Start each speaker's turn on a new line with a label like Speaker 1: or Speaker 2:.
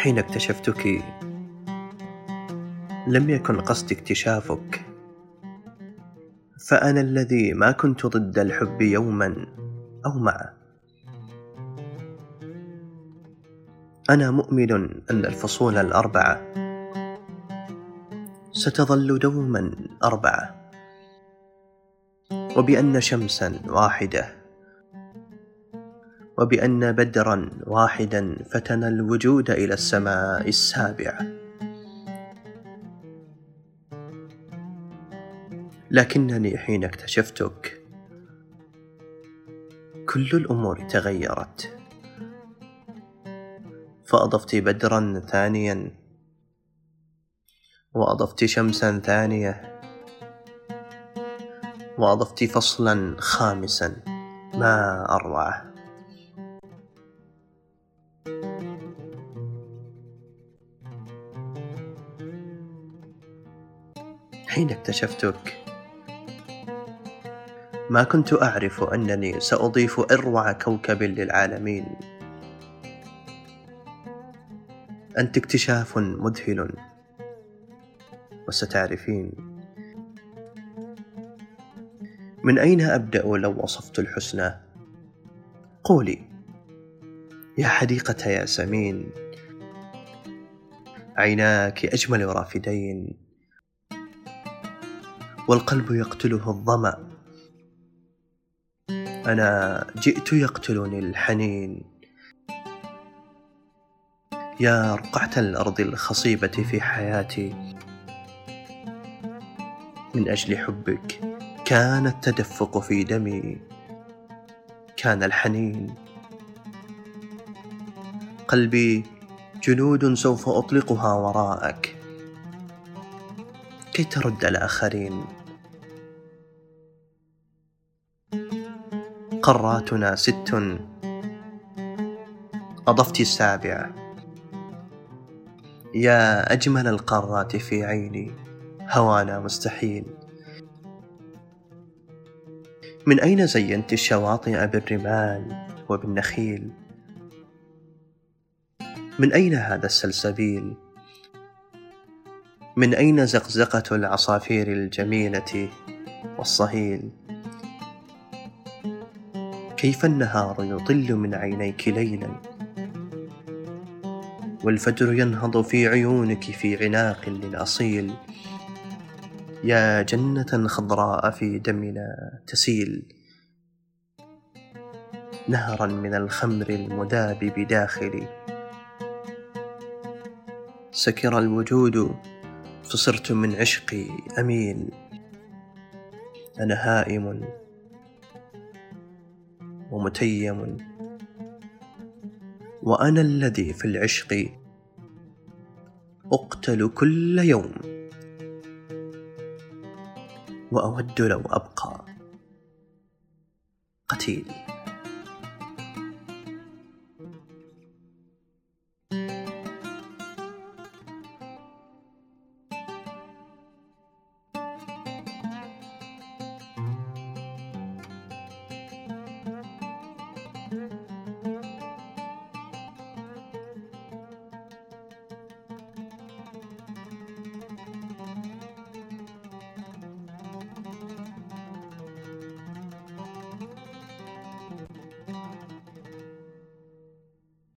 Speaker 1: حين اكتشفتك لم يكن قصدي اكتشافك فأنا الذي ما كنت ضد الحب يوما أو معه أنا مؤمن أن الفصول الأربعة ستظل دوما أربعة وبأن شمسا واحدة. وبأن بدرا واحدا فتن الوجود إلى السماء السابعة لكنني حين اكتشفتك كل الأمور تغيرت. فأضفت بدرا ثانيا وأضفت شمسا ثانية وأضفت فصلا خامسا. ما أروعه حين اكتشفتك. ما كنت أعرف أنني سأضيف أروع كوكب للعالمين. أنت اكتشاف مذهل. وستعرفين. من أين أبدأ لو وصفت الحسنى؟ قولي. يا حديقة ياسمين عيناك أجمل رافدين. والقلب يقتله الظمأ. أنا جئت يقتلني الحنين. يا رقعة الأرض الخصيبة في حياتي. من أجل حبك كان التدفق في دمي. كان الحنين. قلبي جنود سوف أطلقها وراءك. كي ترد الآخرين. قراتنا ست. أضفت السابعة يا أجمل القارات في عيني هوانا مستحيل. من أين زينت الشواطئ بالرمال وبالنخيل؟ من أين هذا السلسبيل؟ من أين زقزقة العصافير الجميلة والصهيل؟ كيف النهار يطل من عينيك ليلا؟ والفجر ينهض في عيونك في عناق للأصيل. يا جنة خضراء في دمنا تسيل. نهرا من الخمر المذاب بداخلي سكر الوجود فصرت من عشقي أميل. أنا هائم. ومتيم. وأنا الذي في العشق أقتل كل يوم. وأود لو أبقى قتيل.